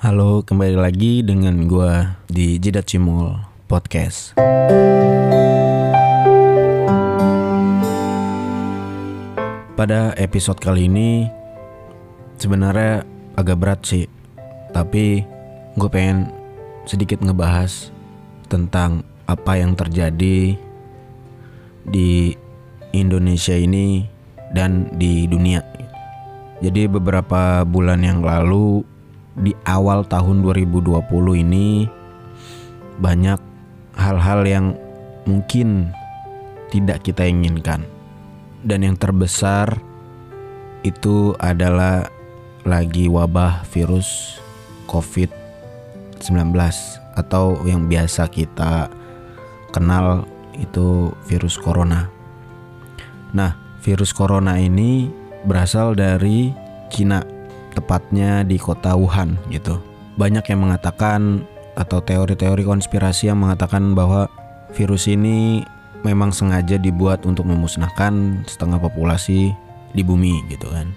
Halo, kembali lagi dengan gua di Jidat Cimol Podcast. Pada episode kali ini sebenarnya agak berat sih, tapi gue pengen sedikit ngebahas tentang apa yang terjadi di Indonesia ini dan di dunia. Jadi beberapa bulan yang lalu di awal tahun 2020 ini banyak hal-hal yang mungkin tidak kita inginkan. Dan yang terbesar itu adalah lagi wabah virus COVID-19 atau yang biasa kita kenal itu virus corona. Nah, virus corona ini berasal dari Cina, tepatnya di kota Wuhan gitu. Banyak yang mengatakan atau teori-teori konspirasi yang mengatakan bahwa virus ini memang sengaja dibuat untuk memusnahkan setengah populasi di bumi gitu kan.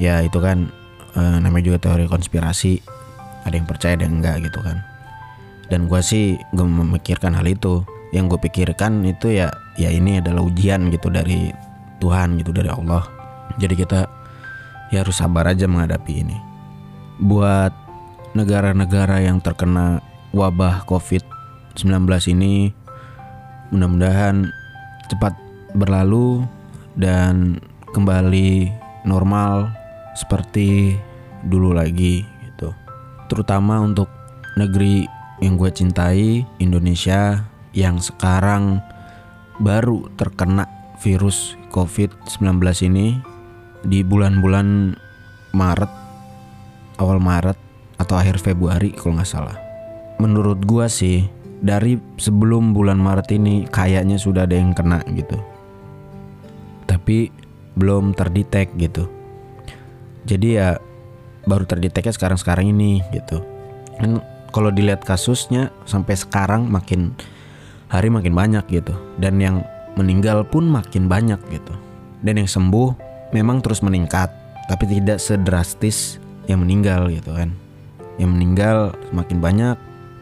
Ya itu kan e, namanya juga teori konspirasi. Ada yang percaya yang enggak gitu kan. Dan gue sih gak memikirkan hal itu. Yang gue pikirkan itu ya ya ini adalah ujian gitu dari Tuhan gitu dari Allah. Jadi kita ya harus sabar aja menghadapi ini. Buat negara-negara yang terkena wabah COVID-19 ini mudah-mudahan cepat berlalu dan kembali normal seperti dulu lagi gitu. Terutama untuk negeri yang gue cintai, Indonesia yang sekarang baru terkena virus COVID-19 ini di bulan-bulan Maret, awal Maret atau akhir Februari kalau nggak salah. Menurut gua sih dari sebelum bulan Maret ini kayaknya sudah ada yang kena gitu. Tapi belum terdetek gitu. Jadi ya baru terdeteknya sekarang-sekarang ini gitu. Kan kalau dilihat kasusnya sampai sekarang makin hari makin banyak gitu dan yang meninggal pun makin banyak gitu. Dan yang sembuh memang terus meningkat tapi tidak sedrastis yang meninggal gitu kan. Yang meninggal semakin banyak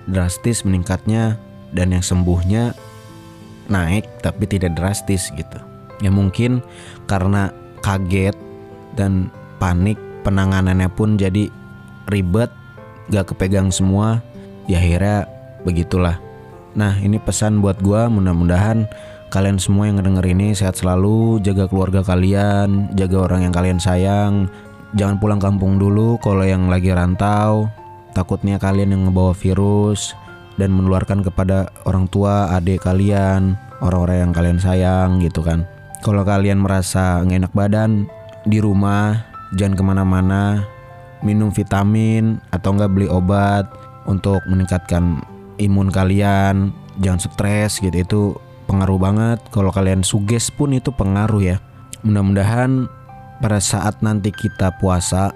drastis meningkatnya dan yang sembuhnya naik tapi tidak drastis gitu. Ya mungkin karena kaget dan panik penanganannya pun jadi ribet gak kepegang semua ya akhirnya begitulah. Nah ini pesan buat gua mudah-mudahan kalian semua yang ngedenger ini sehat selalu, jaga keluarga kalian, jaga orang yang kalian sayang. Jangan pulang kampung dulu kalau yang lagi rantau. Takutnya kalian yang ngebawa virus dan menularkan kepada orang tua, adik kalian, orang-orang yang kalian sayang gitu kan. Kalau kalian merasa nggak enak badan di rumah, jangan ke mana-mana, minum vitamin atau nggak beli obat untuk meningkatkan imun kalian. Jangan stres gitu itu pengaruh banget. Kalau kalian suges pun itu pengaruh ya. Mudah-mudahan pada saat nanti kita puasa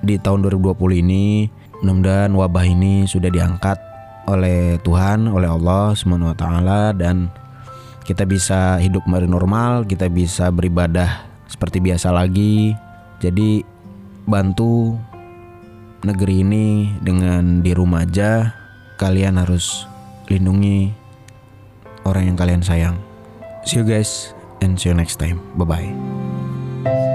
di tahun 2020 ini, mudah-mudahan wabah ini sudah diangkat oleh Tuhan, oleh Allah Subhanahu wa taala dan kita bisa hidup kembali normal, kita bisa beribadah seperti biasa lagi. Jadi bantu negeri ini dengan di rumah aja. Kalian harus lindungi orang yang kalian sayang. See you guys and see you next time. Bye bye.